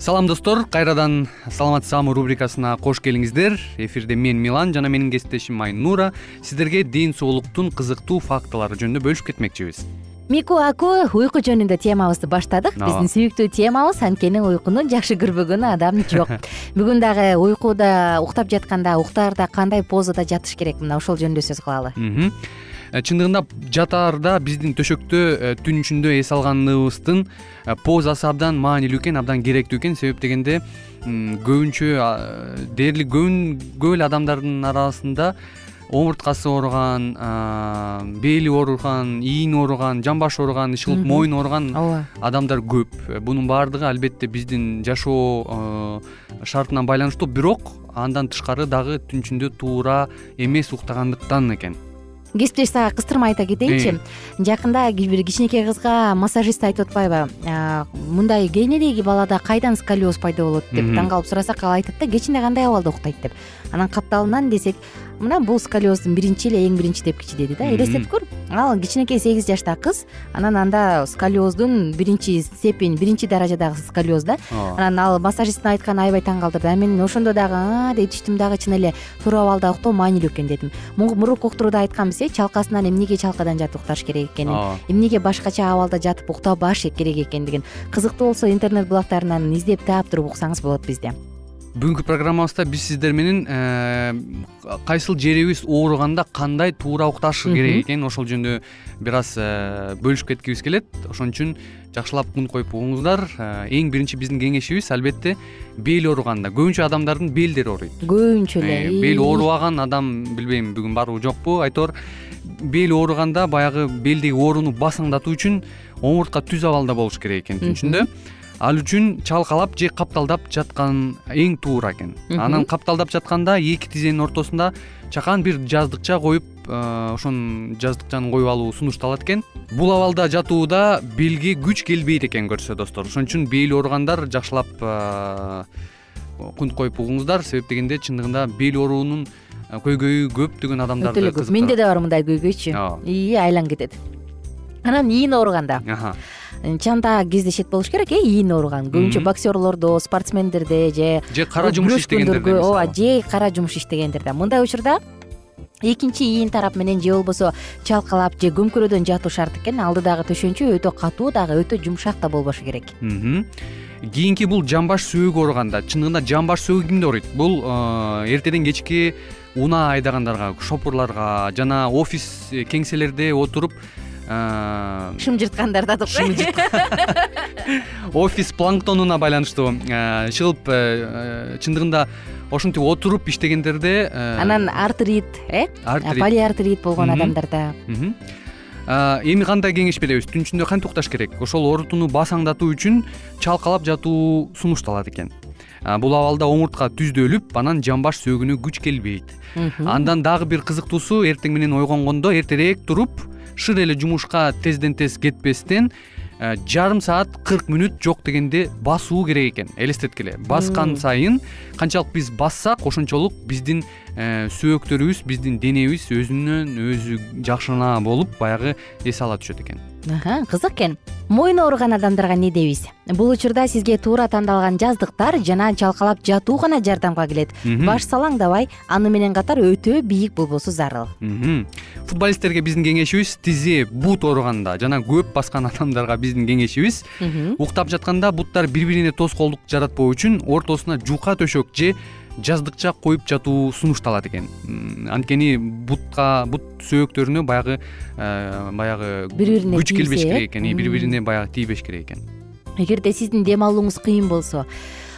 салам достор. Кайрадан саламат саамы рубрикасына кош келиңиздер. Эфирде мен милан жана менин кесиптешим айнура. Сиздерге ден соолуктун кызыктуу фактылары жөнүндө бөлүшүп кетмекчибиз. Мику аку уйку жөнүндө темабызды баштадык. Биздин сүйүктүү темабыз анткени уйкуну жакшы көрбөгөн адам жок. Бүгүн дагы уйкуда уктап жатканда уктаарда кандай позада жатыш керек? Мына ошол жөнүндө сөз кылалы чындыгында жатаарда биздин төшөктө э, түн ичинде эс алганыбыздын э, позасы абдан маанилүү экен абдан керектүү экен. Себеп дегенде көбүнчө дээрлик көп эле адамдардын арасында омурткасы ооруган бели ооруган ийини ооруган жамбашы ооруган ишылып мойну ооруган ооба адамдар көп. Бунун баардыгы албетте биздин жашоо шартынан байланыштуу. Бирок андан тышкары дагы түн ичинде туура эмес уктагандыктан экен кесиптеш сага кыстырма айта кетейинчи. Жакында бир кичинекей кызга массажист айтып атпайбы мындай кененеги балада кайдан сколиоз пайда болот? деп таң калып сурасак ал айтат да кечинде кандай абалда уктайт? деп. Анан капталынан десек мына бул сколиоздун биринчи эле эң биринчи тепкичи деди да. Элестетип көр. Ал кичинекей сегиз жаштагы кыз анан анда сколиоздун биринчи степень биринчи даражадагы сколиоз да. Анан ал массажисттин айтканы аябай таң калтырды анан мен ошондо дагы а деп түштүм дагы чын эле туура абалда уктоо маанилүү экен дедим. Мурунку уктурууда айтканбыз э чалкасынан эмнеге чалкадан жатып укташ керек экенин эмнеге башкача абалда жатып уктабаш керек экендигин кызыктуу болсо интернет булактарынан издеп таап туруп уксаңыз болот бизде бүгүнкү программабызда биз сиздер менен э, кайсыл жерибиз ооруганда кандай туура укташ керек экен? Ошол жөнүндө бир аз э, бөлүшүп кеткибиз келет. Ошон үчүн жакшылап күн коюп угуңуздар. Э, эң биринчи биздин кеңешибиз албетте бел ооруганда көбүнчө адамдардын белдери ооруйт. Көбүнчө эле бел оорубаган адам билбейм бүгүн барбы жокпу айтор. Бел ооруганда баягы белдеги ооруну басаңдатуу үчүн омуртка түз абалда болуш керек экен ичинде ал үчүн чалкалап же капталдап жаткан эң туура экен. Анан капталдап жатканда эки тизенин ортосунда чакан бир жаздыкча коюп э, ошон жаздыкчаны коюп алуу сунушталат экен. Бул абалда жатууда белге күч келбейт экен көрсө достор. Ошон үчүн бели ооругандар жакшылап э, кунт коюп угуңуздар. Себеп дегенде чындыгында бел оорунун э, көйгөйү көптөгөн адамдарды өтө эле көп менде да бар мындай көйгөйчү. Ии айланып кетет анан ийин ооруганда. Чанда кездешет болуш керек э ийин ооруган. Көбүнчө боксерлордо спортсмендерде же же кара жумуш иштегендерде ооба же кара жумуш иштегендерде мындай учурда экинчи ийин тарап менен же болбосо чалкалап же көмкөрөөдөн жатуу шарт экен алдыдагы төшөнчү өтө катуу дагы өтө жумшак да болбошу керек. Кийинки бул жамбаш сөөгү ооруганда чындыгында жамбаш сөөгү кимде ооруйт? Бул э, эртеден кечке унаа айдагандарга шопурларга жана офис кеңселерде отуруп шым жырткандар да шым офис планктонуна байланыштуу. Чыгып чындыгында ошентип отуруп иштегендерде анан артрит э? Полиартрит болгон адамдарда. Эми кандай кеңеш беребиз? Түн ичинде кантип укташ керек? Ошол оорутууну басаңдатуу үчүн чалкалап жатуу сунушталат экен. Бул абалда омуртка түздөлүп анан жамбаш сөөгүнө күч келбейт. Андан дагы бир кызыктуусу эртең менен ойгонгондо эртерээк туруп шыр эле жумушка тезден тез кетпестен Э, жарым саат кырк мүнөт жок дегенде басуу керек экен элестеткиле баскан сайын канчалык биз бассак ошончолук биздин э, сөөктөрүбүз биздин денебиз өзүнөн өзү жакшырына болуп баягы эс ала түшөт экен кызык экен. Мойну ооруган адамдарга эмне дейбиз? Бул учурда сизге туура тандалган жаздыктар жана чалкалап жатуу гана жардамга келет. Баш салаңдабай аны менен катар өтө бийик болбосу зарыл. Футболисттерге биздин кеңешибиз тизе бут ооруганда жана көп баскан адамдарга биздин кеңешибиз. Уктап жатканда буттар бири бирине тоскоолдук жаратпоо үчүн ортосуна жука төшөк же жаздыкча коюп жатуу сунушталат экен. Анткени бутка бут сөөктөрүнө баягы э, баягы бири бирине күч келбеш керек экен бири бирине баягы тийбеш керек экен. Эгерде сиздин дем алууңуз кыйын болсо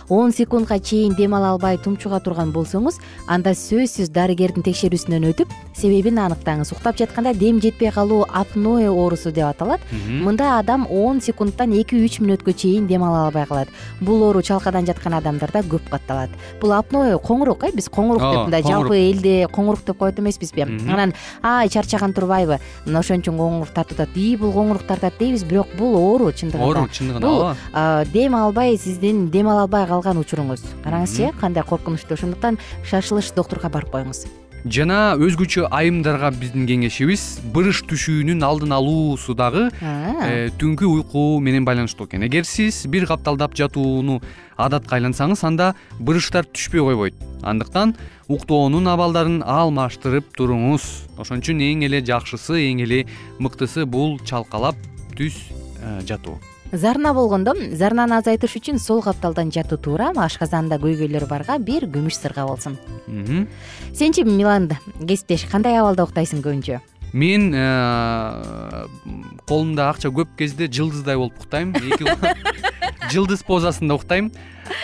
он секундка чейин дем ала албай тумчуга турган болсоңуз анда сөзсүз дарыгердин текшерүүсүнөн өтүп себебин аныктаңыз. Уктап жатканда дем жетпей калуу апное оорусу деп аталат. Мында адам он секундтан эки үч мүнөткө чейин дем ала албай калат. Бул оору чалкадан жаткан адамдарда көп катталат. Бул апное коңурук э биз коңурук деп мындай жалпы элде коңурук деп коет эмеспизби. Анан ай чарчаган турбайбы мына ошон үчүн коңурук тартып атат ии бул коңурук тартат дейбиз бирок бул оору чындыгында оору чындыгында бул дем албай сиздин дем ала албай калган учуруңуз. Караңызчы э кандай коркунучтуу ошондуктан шашылыш доктурга барып коюңуз. Жана өзгөчө айымдарга биздин кеңешибиз бырыш түшүүнүн алдын алуусу дагы э, түнкү уйку менен байланыштуу экен. Эгер сиз бир капталдап жатууну адатка айлансаңыз анда бырыштар түшпөй койбойт. Андыктан уктоонун абалдарын алмаштырып туруңуз. Ошон үчүн эң эле жакшысы эң эле мыктысы бул чалкалап түз э, жатуу зарна болгондо зарнаны азайтыш үчүн сол капталдан жатуу туура ашказанында көйгөйлөр барга бир күмүш сырга болсун. Сенчи милан кесиптеш кандай абалда уктайсың көбүнчө мен э, колумда акча көп кезде жылдыздай болуп уктайм. Жылдыз позасында уктайм.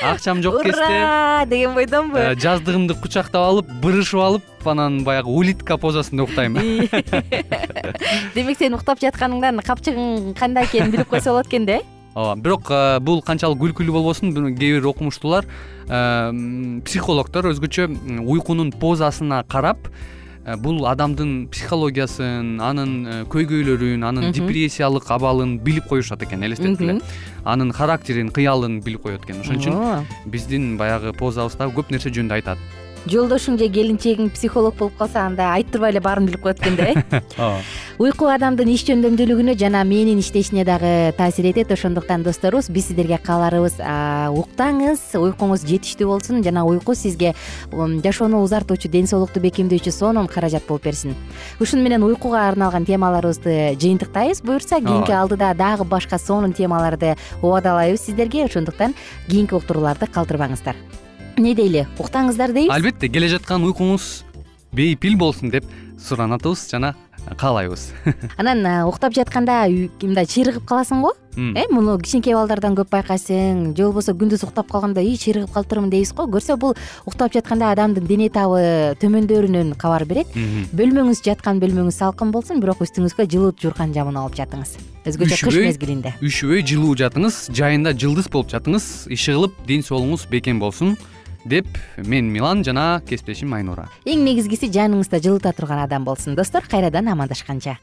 Акчам жок кезде ура деген бойдонбу э, жаздыгымды кучактап алып бырышып алып анан баягы улитка позасында уктайм. Демек сен уктап жатканыңдан капчыгың кандай экенин билип койсо болот экен да э ооба бирок э, бул канчалык күлкүлүү болбосун. Кээ бир окумуштуулар психологдор өзгөчө уйкунун позасына карап бул адамдын психологиясын анын көйгөйлөрүн анын депрессиялык абалын билип коюшат экен элестеткиле анын характерин кыялын билип коет экен. Ошон үчүн биздин баягы позабыз дагы көп нерсе жөнүндө айтат жолдошуң же келинчегиң психолог болуп калса анда айттырбай эле баарын билип коет экен да э ооба. Уйку адамдын иш жөндөмдүүлүгүнө жана мээнин иштешине дагы таасир этет. Ошондуктан досторубуз биз сиздерге кааларыбыз уктаңыз. Уйкуңуз жетиштүү болсун жана уйку сизге жашоону узартуучу ден соолукту бекемдөөчү сонун каражат болуп берсин. Ушуну менен уйкуга арналган темаларыбызды жыйынтыктайбыз буюрса кийинки алдыда дагы башка сонун темаларды убадалайбыз сиздерге. Ошондуктан кийинки уктурууларды калтырбаңыздар эмне дейли? Уктаңыздар дейбиз. Албетте келе жаткан уйкуңуз бейпил болсун деп суранатыбыз жана каалайбыз. Анан уктап жатканда мындай чыйрыгып каласың го? Э муну кичинекей балдардан көп байкайсың. Же болбосо күндүз уктап калганда ии чыйрыгып калыптырмын дейбиз го. Көрсө бул уктап жатканда адамдын дене табы төмөндөрүнөн кабар берет. Бөлмөңүз жаткан бөлмөңүз салкын болсун бирок үстүңүзгө жылуу жууркан жамын алып жатыңыз. Өзгөчө кыш мезгилинде. үшүбөй жылуу жатыңыз жайында жылдыз болуп жатыңыз иши кылып ден соолугуңуз бекем болсун деп мен милан жана кесиптешим айнура. Эң негизгиси жаныңызды жылыта турган адам болсун достор кайрадан амандашканча.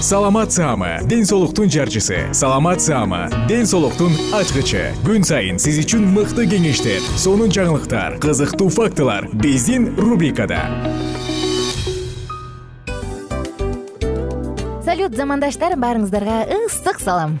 Саламат саама ден соолуктун жарчысы. Саламат саама ден соолуктун ачкычы. Күн сайын сиз үчүн мыкты кеңештер сонун жаңылыктар кызыктуу фактылар биздин рубрикада. Салют замандаштар баарыңыздарга ысык салам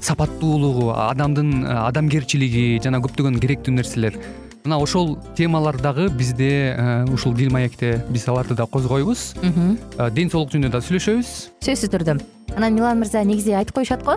сапаттуулугу адамдын э, адамгерчилиги жана көптөгөн керектүү нерселер. Мына ошол темалар дагы бизде ушул дил маекте биз аларды да козгойбуз. Ден соолук жөнүндө да сүйлөшөбүз. Сөзсүз түрдө. Анан милан мырза негизи айтып коюшат го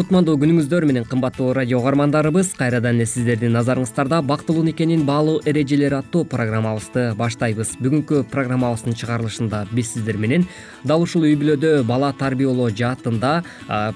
кутмандуу күнүңүздөр менен кымбаттуу радио угармандарыбыз кайрадан эле сиздердин назарыңыздарда бактылуу никенин баалуу эрежелери аттуу программабызды баштайбыз. Бүгүнкү программабыздын чыгарылышында биз сиздер менен дал ушул үй бүлөдө бала тарбиялоо жаатында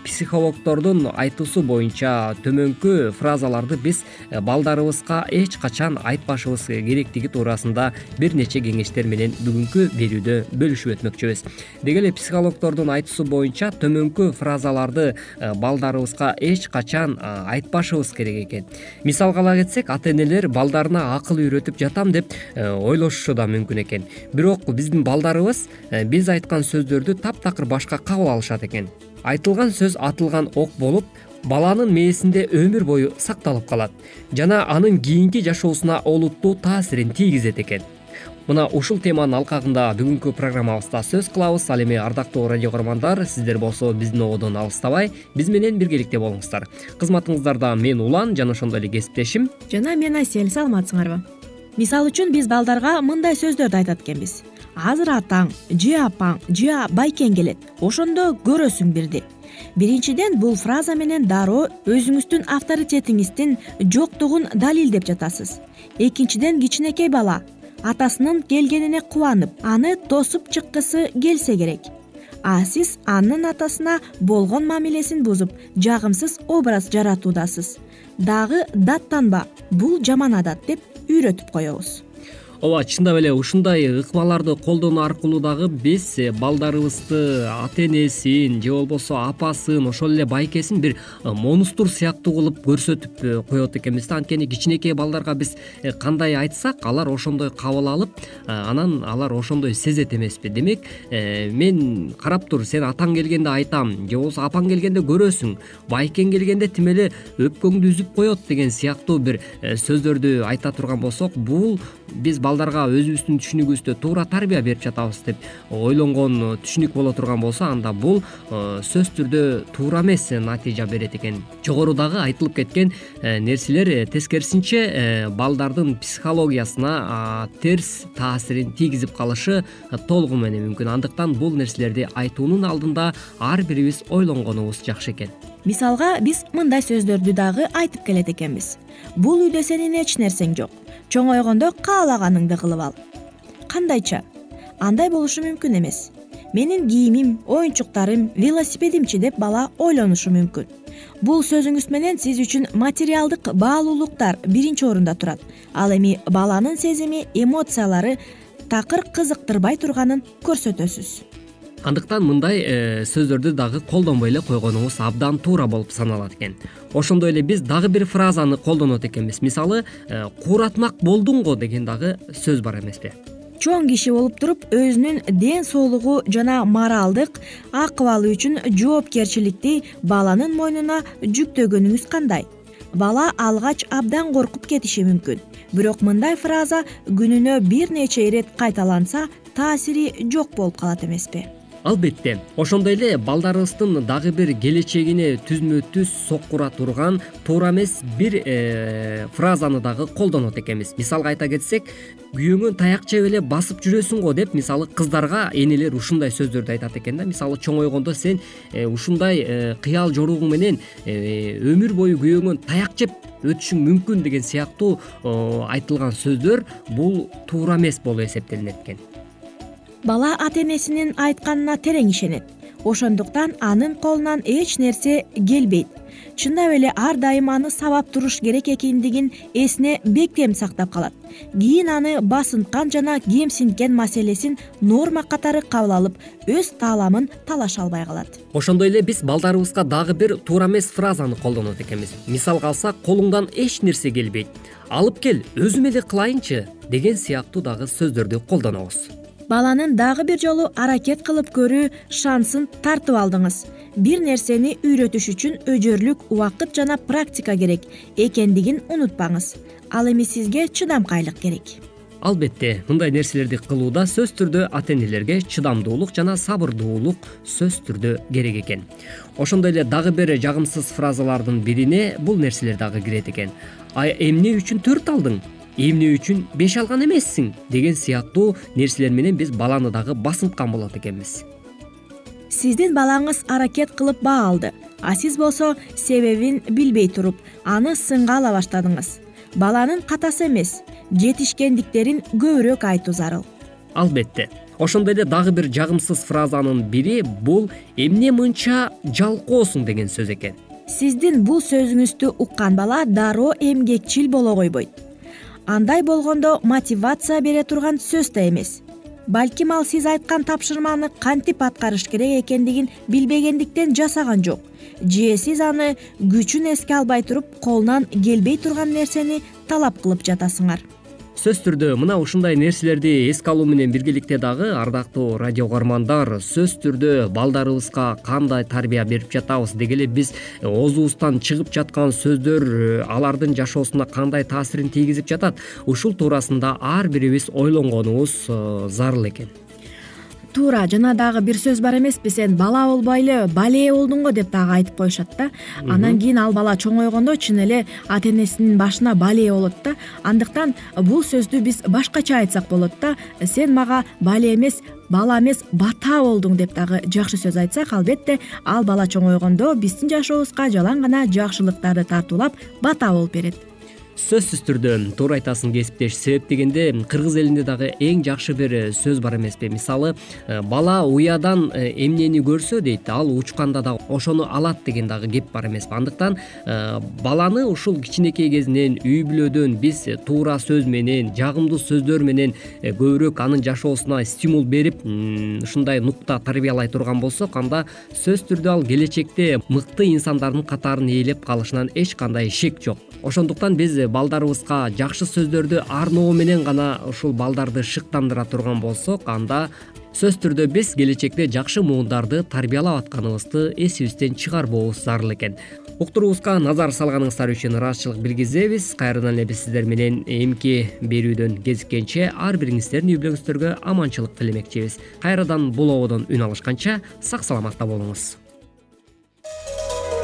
психологдордун айтуусу боюнча төмөнкү фразаларды биз балдарыбызга эч качан айтпашыбыз керектиги туурасында бир нече кеңештер менен бүгүнкү берүүдө бөлүшүп өтмөкчүбүз. Деги эле психологдордун айтуусу боюнча төмөнкү фразаларды балдар эч качан айтпашыбыз керек экен. Мисалга ала кетсек ата энелер балдарына акыл үйрөтүп жатам деп э, ойлошушу да мүмкүн экен. Бирок биздин балдарыбыз э, биз айткан сөздөрдү таптакыр башка кабыл алышат экен. Айтылган сөз атылган ок болуп баланын мээсинде өмүр бою сакталып калат. Жана анын кийинки жашоосуна олуттуу таасирин тийгизет экен мына ушул теманын алкагында бүгүнкү программабызда сөз кылабыз. Ал эми ардактуу радио кугармандар сиздер болсо биздин ободон алыстабай биз менен биргеликте болуңуздар. Кызматыңыздарда мен улан жана ошондой эле кесиптешим. Жана мен асель саламатсыңарбы мисалы үчүн биз балдарга мындай сөздөрдү айтат экенбиз. Азыр атаң же апаң же байкең келет ошондо көрөсүң бирди биринчиден бул фраза менен дароо өзүңүздүн авторитетиңиздин жоктугун далилдеп жатасыз. Экинчиден кичинекей бала атасынын келгенине кубанып аны тосуп чыккысы келсе керек. А сиз анын атасына болгон мамилесин бузуп жагымсыз образ жаратуудасыз. Дагы даттанба бул жаман адат деп үйрөтүп коебуз ооба чындап эле ушундай ыкмаларды колдонуу аркылуу дагы биз э, балдарыбызды ата энесин же болбосо апасын ошол эле байкесин бир э, монстр сыяктуу кылып көрсөтүп э, коет экенбиз да. Анткени кичинекей балдарга биз кандай айтсак алар ошондой кабыл алып анан алар ошондой сезет эмеспи. Демек мен карап тур сен атаң келгенде айтам же болбосо апаң келгенде көрөсүң байкең келгенде тим эле өпкөңдү үзүп коет деген сыяктуу бир сөздөрдү айта турган болсок бул биз балдарга өзүбүздүн түшүнүгүбүздө туура тарбия берип жатабыз деп ойлонгон түшүнүк боло турган болсо анда бул э, сөзсүз түрдө туура эмес натыйжа берет экен. Жогорудагы айтылып кеткен э, нерселер э, тескерисинче балдардын психологиясына терс таасирин тийгизип калышы толугу менен мүмкүн. Андыктан бул нерселерди айтуунун алдында ар бирибиз ойлонгонубуз жакшы экен. Мисалга биз мындай сөздөрдү дагы айтып келет экенбиз. Бул үйдө сенин эч нерсең жок чоңойгондо каалаганыңды кылып ал. Кандайча? Андай болушу мүмкүн эмес. Менин кийимим оюнчуктарым велосипедимчи деп бала ойлонушу мүмкүн. Бул сөзүңүз менен сиз үчүн материалдык баалуулуктар биринчи орунда турат. Ал эми баланын сезими эмоциялары такыр кызыктырбай турганын көрсөтөсүз андыктан мындай э, сөздөрдү дагы колдонбой эле койгонубуз абдан туура болуп саналат экен. Ошондой эле биз дагы бир фразаны колдонот экенбиз. Мисалы э, кууратмак болдуң го деген дагы сөз бар эмеспи. Чоң киши болуп туруп өзүнүн ден соолугу жана моралдык акыбалы үчүн жоопкерчиликти баланын мойнуна жүктөгөнүңүз кандай? Бала алгач абдан коркуп кетиши мүмкүн. Бирок мындай фраза күнүнө бир нече ирет кайталанса таасири жок болуп калат эмеспи албетте ошондой эле балдарыбыздын дагы бир келечегине түзмө түз соккура турган туура эмес бир э, фразаны дагы колдонот экенбиз. Мисалга айта кетсек күйөөңө таяк жеп эле басып жүрөсүң го деп мисалы кыздарга энелер ушундай сөздөрдү айтат экен да. Мисалы чоңойгондо сен э, ушундай э, кыял жоругуң менен өмүр бою күйөөңөн таяк жеп өтүшүң мүмкүн деген сыяктуу айтылган сөздөр бул туура эмес болуп эсептелинет экен бала ата энесинин айтканына терең ишенет. Ошондуктан анын колунан эч нерсе келбейт. Чындап эле ар дайым аны сабап туруш керек экендигин эсине бектем сактап калат. Кийин аны басынткан жана кемсинткен маселесин норма катары кабыл алып өз тааламын талаша албай калат. Ошондой эле биз балдарыбызга дагы бир туура эмес фразаны колдонот экенбиз. Мисалга алсак колуңдан эч нерсе келбейт. Алып кел өзүм эле кылайынчы деген сыяктуу дагы сөздөрдү колдонобуз баланын дагы бир жолу аракет кылып көрүү шансын тартып алдыңыз. Бир нерсени үйрөтүш үчүн өжөрлүк убакыт жана практика керек экендигин унутпаңыз. Ал эми сизге чыдамкайлык керек. Албетте мындай нерселерди кылууда сөзсүз түрдө ата энелерге чыдамдуулук жана сабырдуулук сөзсүз түрдө керек экен. Ошондой эле дагы бир жагымсыз фразалардын бирине бул нерселер дагы кирет экен. А эмне үчүн төрт алдың эмне үчүн беш алган эмессиң деген сыяктуу нерселер менен биз баланы дагы басынткан болот экенбиз. Сиздин балаңыз аракет кылып баа алды. А сиз болсо себебин билбей туруп аны сынга ала баштадыңыз. Баланын катасы эмес жетишкендиктерин көбүрөөк айтуу зарыл. Албетте ошондой эле дагы бир жагымсыз фразанын бири бул эмне мынча жалкоосуң деген сөз экен. Сиздин бул сөзүңүздү уккан бала дароо эмгекчил боло койбойт андай болгондо мотивация бере турган сөз да эмес. Балким ал сиз айткан тапшырманы кантип аткарыш керек экендигин билбегендиктен жасаган жок. Же сиз аны күчүн эске албай туруп колунан келбей турган нерсени талап кылып жатасыңар сөзсүз түрдө мына ушундай нерселерди эске алуу менен биргеликте дагы ардактуу радио кугармандар сөзсүз түрдө балдарыбызга кандай тарбия берип жатабыз деги эле биз оозубуздан чыгып жаткан сөздөр э, алардын жашоосуна кандай таасирин тийгизип жатат ушул туурасында ар бирибиз ойлонгонубуз э, зарыл экен туура жана дагы бир сөз бар эмеспи сен? Бала болбой эле балээ болдуң го деп дагы айтып коюшат да. Анан кийин ал бала чоңойгондо чын эле ата энесинин башына балээ болот да. Андыктан бул сөздү биз башкача айтсак болот да. Сен мага бале эмес бала эмес бата болдуң деп дагы жакшы сөз айтсак албетте ал бала чоңойгондо биздин жашообузга жалаң гана жакшылыктарды тартуулап бата болуп берет сөзсүз түрдө туура айтасың кесиптеш. Себеп дегенде кыргыз элинде дагы эң жакшы бир сөз бар эмеспи мисалы э, бала уядан э, эмнени көрсө дейт ал учканда дагы ошону алат деген дагы кеп бар эмеспи андыктан э, баланы ушул кичинекей кезинен үй бүлөдөн биз туура сөз менен жагымдуу сөздөр менен көбүрөөк анын жашоосуна стимул берип ушундай нукта тарбиялай турган болсок анда сөзсүз түрдө ал келечекте мыкты инсандардын катарын ээлеп калышынан эч кандай шек жок. Ошондуктан биз балдарыбызга жакшы сөздөрдү арноо менен гана ушул балдарды шыктандыра турган болсок анда сөзсүз түрдө биз келечекте жакшы муундарды тарбиялап атканыбызды эсибизден чыгарбообуз зарыл экен. Уктуруубузга назар салганыңыздар үчүн ыраазычылык билгизебиз. Кайрадан эле биз сиздер менен эмки берүүдөн кезиккенче ар бириңиздердин үй бүлөңүздөргө аманчылык тилемекчибиз. Кайрадан бул ободон үн алышканча сак саламатта болуңуз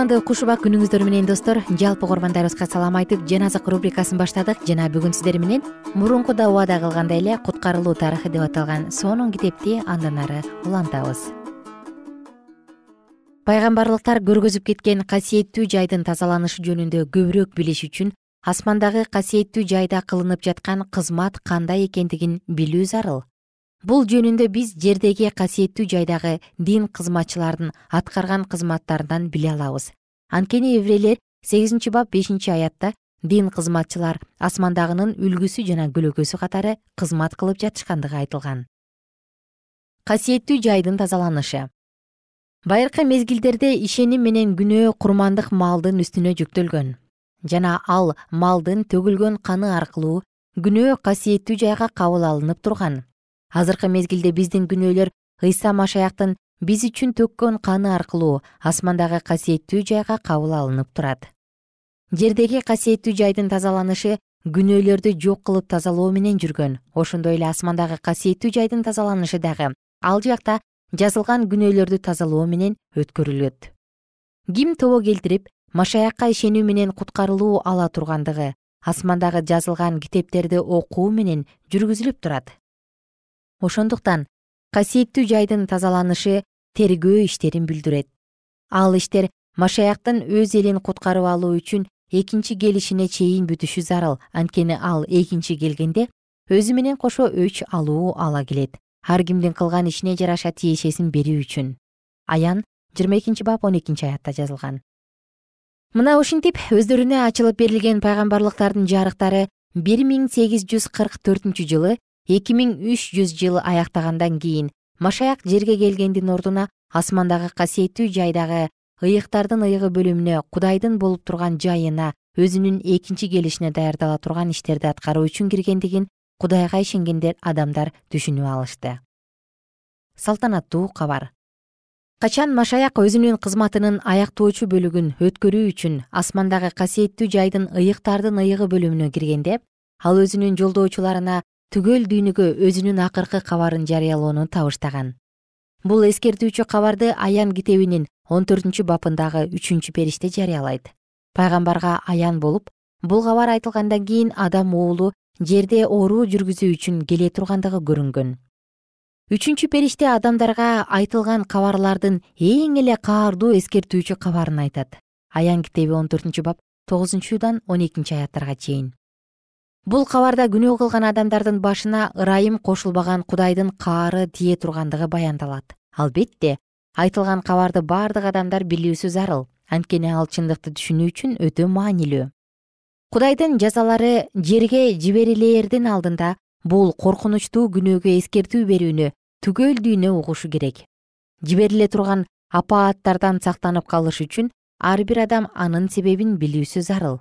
кутмандуу куш убак күнүңүздөр менен достор жалпы угармандарыбызга салам айтып жан азык рубрикасын баштадык. Жана бүгүн сиздер менен мурункуда убада кылгандай эле куткарылуу тарыхы деп аталган сонун китепти андан ары улантабыз. Пайгамбарлыктар көргөзүп кеткен касиеттүү жайдын тазаланышы жөнүндө көбүрөөк билиш үчүн асмандагы касиеттүү жайда кылынып жаткан кызмат кандай экендигин билүү зарыл бул жөнүндө биз жердеги касиеттүү жайдагы дин кызматчылардын аткарган кызматтарынан биле алабыз. Анткени еврейлер сегизинчи бап бешинчи аятта дин кызматчылар асмандагынын үлгүсү жана көлөкөсү катары кызмат кылып жатышкандыгы айтылган. Касиеттүү жайдын тазаланышы. Байыркы мезгилдерде ишеним менен күнөө курмандык малдын үстүнө жүктөлгөн жана ал малдын төгүлгөн каны аркылуу күнөө касиеттүү жайга кабыл алынып турган азыркы мезгилде биздин күнөөлөр ыйса машаяктын биз үчүн төккөн каны аркылуу асмандагы касиеттүү жайга кабыл алынып турат. Жердеги касиеттүү жайдын тазаланышы күнөөлөрдү жок кылып тазалоо менен жүргөн. Ошондой эле асмандагы касиеттүү жайдын тазаланышы дагы ал жакта жазылган күнөөлөрдү тазалоо менен өткөрүлөт. Ким тобо келтирип машаякка ишенүү менен куткарылуу ала тургандыгы асмандагы жазылган китептерди окуу менен жүргүзүлүп турат ошондуктан касиеттүү жайдын тазаланышы тергөө иштерин билдирет. Ал иштер машаяктын өз элин куткарып алуу үчүн экинчи келишине чейин бүтүшү зарыл. Анткени ал экинчи келгенде өзү менен кошо өч алуу ала келет. Ар кимдин кылган ишине жараша тиешесин берүү үчүн. Аян жыйырма экинчи бап он экинчи аятта жазылган. Мына ушинтип өздөрүнө ачылып берилген пайгамбарлыктардын жарыктары бир миң сегиз жүз кырк төртүнчү жылы эки миң үч жүз жыл аяктагандан кийин машаяк жерге келгендин ордуна асмандагы касиеттүү жайдагы ыйыктардын ыйыгы бөлүмүнө кудайдын болуп турган жайына өзүнүн экинчи келишине даярдала турган иштерди аткаруу үчүн киргендигин кудайга ишенгендер адамдар түшүнүп алышты. Салтанаттуу кабар качан машаяк өзүнүн кызматынын аяктоочу бөлүгүн өткөрүү үчүн асмандагы касиеттүү жайдын ыйыктардын ыйыгы бөлүмүнө киргенде ал өзүнүн жолдоочуларына түгөл дүйнөгө өзүнүн акыркы кабарын жарыялоону табыштаган. Бул эскертүүчү кабарды аян китебинин он төртүнчү бапындагы үчүнчү периште жарыялайт. Пайгамбарга аян болуп бул кабар айтылгандан кийин адам уулу жерде оруу жүргүзүү үчүн келе тургандыгы көрүнгөн. Үчүнчү периште адамдарга айтылган кабарлардын эң эле каардуу эскертүүчү кабарын айтат. Аян китеби он төртүнчү бап тогузунчудан он экинчи аяттарга чейин бул кабарда күнөө кылган адамдардын башына ырайым кошулбаган кудайдын каары тие тургандыгы баяндалат. Албетте айтылган кабарды бардык адамдар билүүсү зарыл анткени ал чындыкты түшүнүү үчүн өтө маанилүү. Кудайдын жазалары жерге жиберилээрдин алдында бул коркунучтуу күнөөгө эскертүү берүүнү түгөл дүйнө угушу керек. Жибериле турган апааттардан сактанып калыш үчүн ар бир адам анын себебин билүүсү зарыл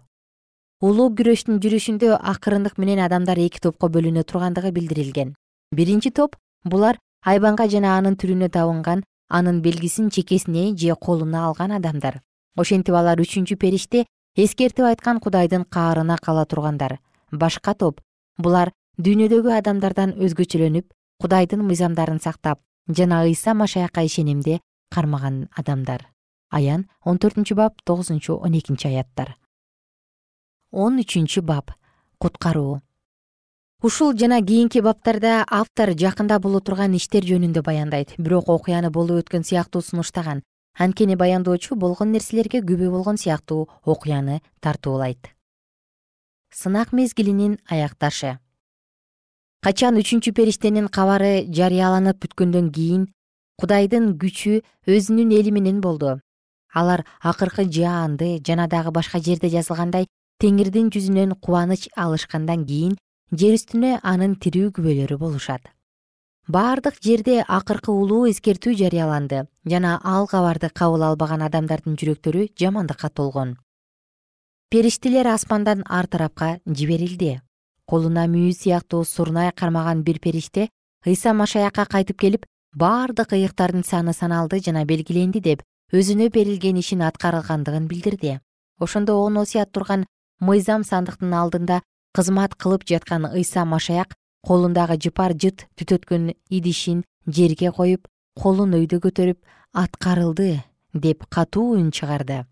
улуу күрөштүн жүрүшүндө акырындык менен адамдар эки топко бөлүнө тургандыгы билдирилген. Биринчи топ булар айбанга жана анын түрүнө табынган анын белгисин чекесине же колуна алган адамдар. Ошентип алар үчүнчү периште эскертип айткан кудайдын каарына кала тургандар. Башка топ булар дүйнөдөгү адамдардан өзгөчөлөнүп кудайдын мыйзамдарын сактап жана ыйса машаякка ишенимде кармаган адамдар. Аян он төртүнчү бап тогузунчу он экинчи аяттар он үчүнчү бап куткаруу. Ушул жана кийинки баптарда автор жакында боло турган иштер жөнүндө баяндайт. Бирок окуяны болуп өткөн сыяктуу сунуштаган анткени баяндоочу болгон нерселерге күбө болгон сыяктуу окуяны тартуулайт. Сынак мезгилинин аякташы. Качан үчүнчү периштенин кабары жарыяланып бүткөндөн кийин кудайдын күчү өзүнүн эли менен болду. Алар акыркы жаанды жана дагы башка жерде жазылгандай теңирдин жүзүнөн кубаныч алышкандан кийин жер үстүнө анын тирүү күбөлөрү болушат. Баардык жерде акыркы улуу эскертүү жарыяланды жана ал кабарды кабыл албаган адамдардын жүрөктөрү жамандыкка толгон. Периштелер асмандан ар тарапка жиберилди. Колуна мүйүз сыяктуу сурнай кармаган бир периште ыйса машаякка кайтып келип баардык ыйыктардын саны саналды жана белгиленди деп өзүнө берилген ишин аткаргандыгын билдирди. Ошондо он осуят турган мыйзам сандыктын алдында кызмат кылып жаткан ыйса машаяк колундагы жыпар жыт түтөткөн идишин жерге коюп колун өйдө көтөрүп аткарылды деп катуу үн чыгарды.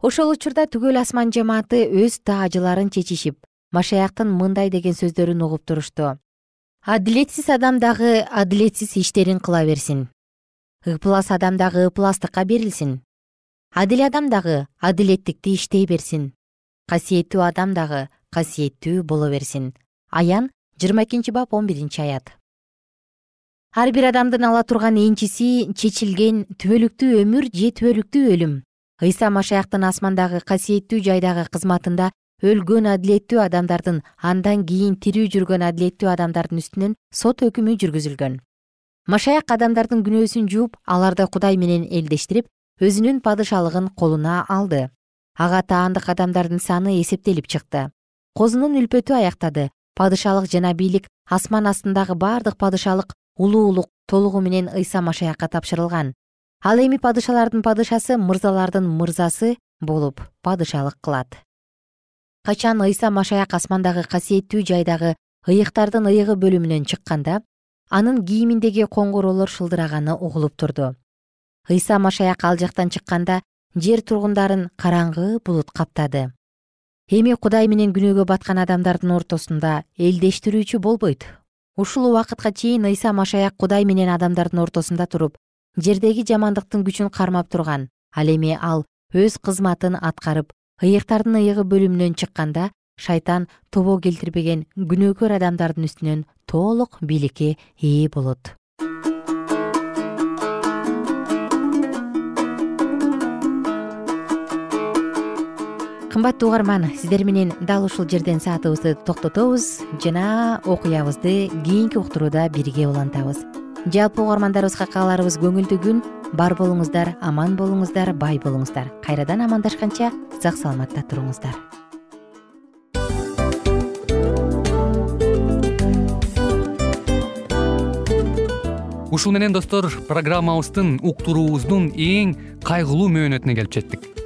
Ошол учурда түгөл асман жамааты өз таажыларын чечишип машаяктын мындай деген сөздөрүн угуп турушту. Адилетсиз адам дагы адилетсиз иштерин кыла берсин. Ыплас адам дагы ыпластыкка берилсин. Адил адам дагы адилеттикти иштей берсин касиеттүү адам дагы касиеттүү боло берсин. Аян жыйырма экинчи бап он биринчи аят. Ар бир адамдын ала турган энчиси чечилген түбөлүктүү өмүр же түбөлүктүү өлүм. Ыйса машаяктын асмандагы касиеттүү жайдагы кызматында өлгөн адилеттүү адамдардын андан кийин тирүү жүргөн адилеттүү адамдардын үстүнөн сот өкүмү жүргүзүлгөн. Машаяк адамдардын күнөөсүн жууп аларды кудай менен элдештирип өзүнүн падышалыгын колуна алды ага таандык адамдардын саны эсептелип чыкты. Козунун үлпөтү аяктады. Падышалык жана бийлик асман астындагы бардык падышалык улуулук толугу менен ыйса машаякка тапшырылган. Ал эми падышалардын падышасы мырзалардын мырзасы болуп падышалык кылат. Качан ыйса машаяк асмандагы касиеттүү жайдагы ыйыктардын ыйыгы бөлүмүнөн чыкканда анын кийиминдеги коңгуроолор шылдыраганы угулуп турду. Ыйса машаяк ал жактан чыкканда жер тургундарын караңгы булут каптады. Эми кудай менен күнөөгө баткан адамдардын ортосунда элдештирүүчү болбойт. Ушул убакытка чейин ыйса машаяк кудай менен адамдардын ортосунда туруп жердеги жамандыктын күчүн кармап турган ал эми ал өз кызматын аткарып ыйыктардын ыйыгы бөлүмүнөн чыкканда шайтан тобо келтирбеген күнөөкөр адамдардын үстүнөн толук бийликке ээ болот кымбаттуу угарман сиздер менен дал ушул жерден саатыбызды токтотобуз жана окуябызды кийинки уктурууда бирге улантабыз. Жалпы угармандарыбызга кааларыбыз көңүлдүү күн бар болуңуздар аман болуңуздар бай болуңуздар. Кайрадан амандашканча сак саламатта туруңуздар. Ушул менен достор программабыздын уктуруубуздун эң кайгылуу мөөнөтүнө келип жеттик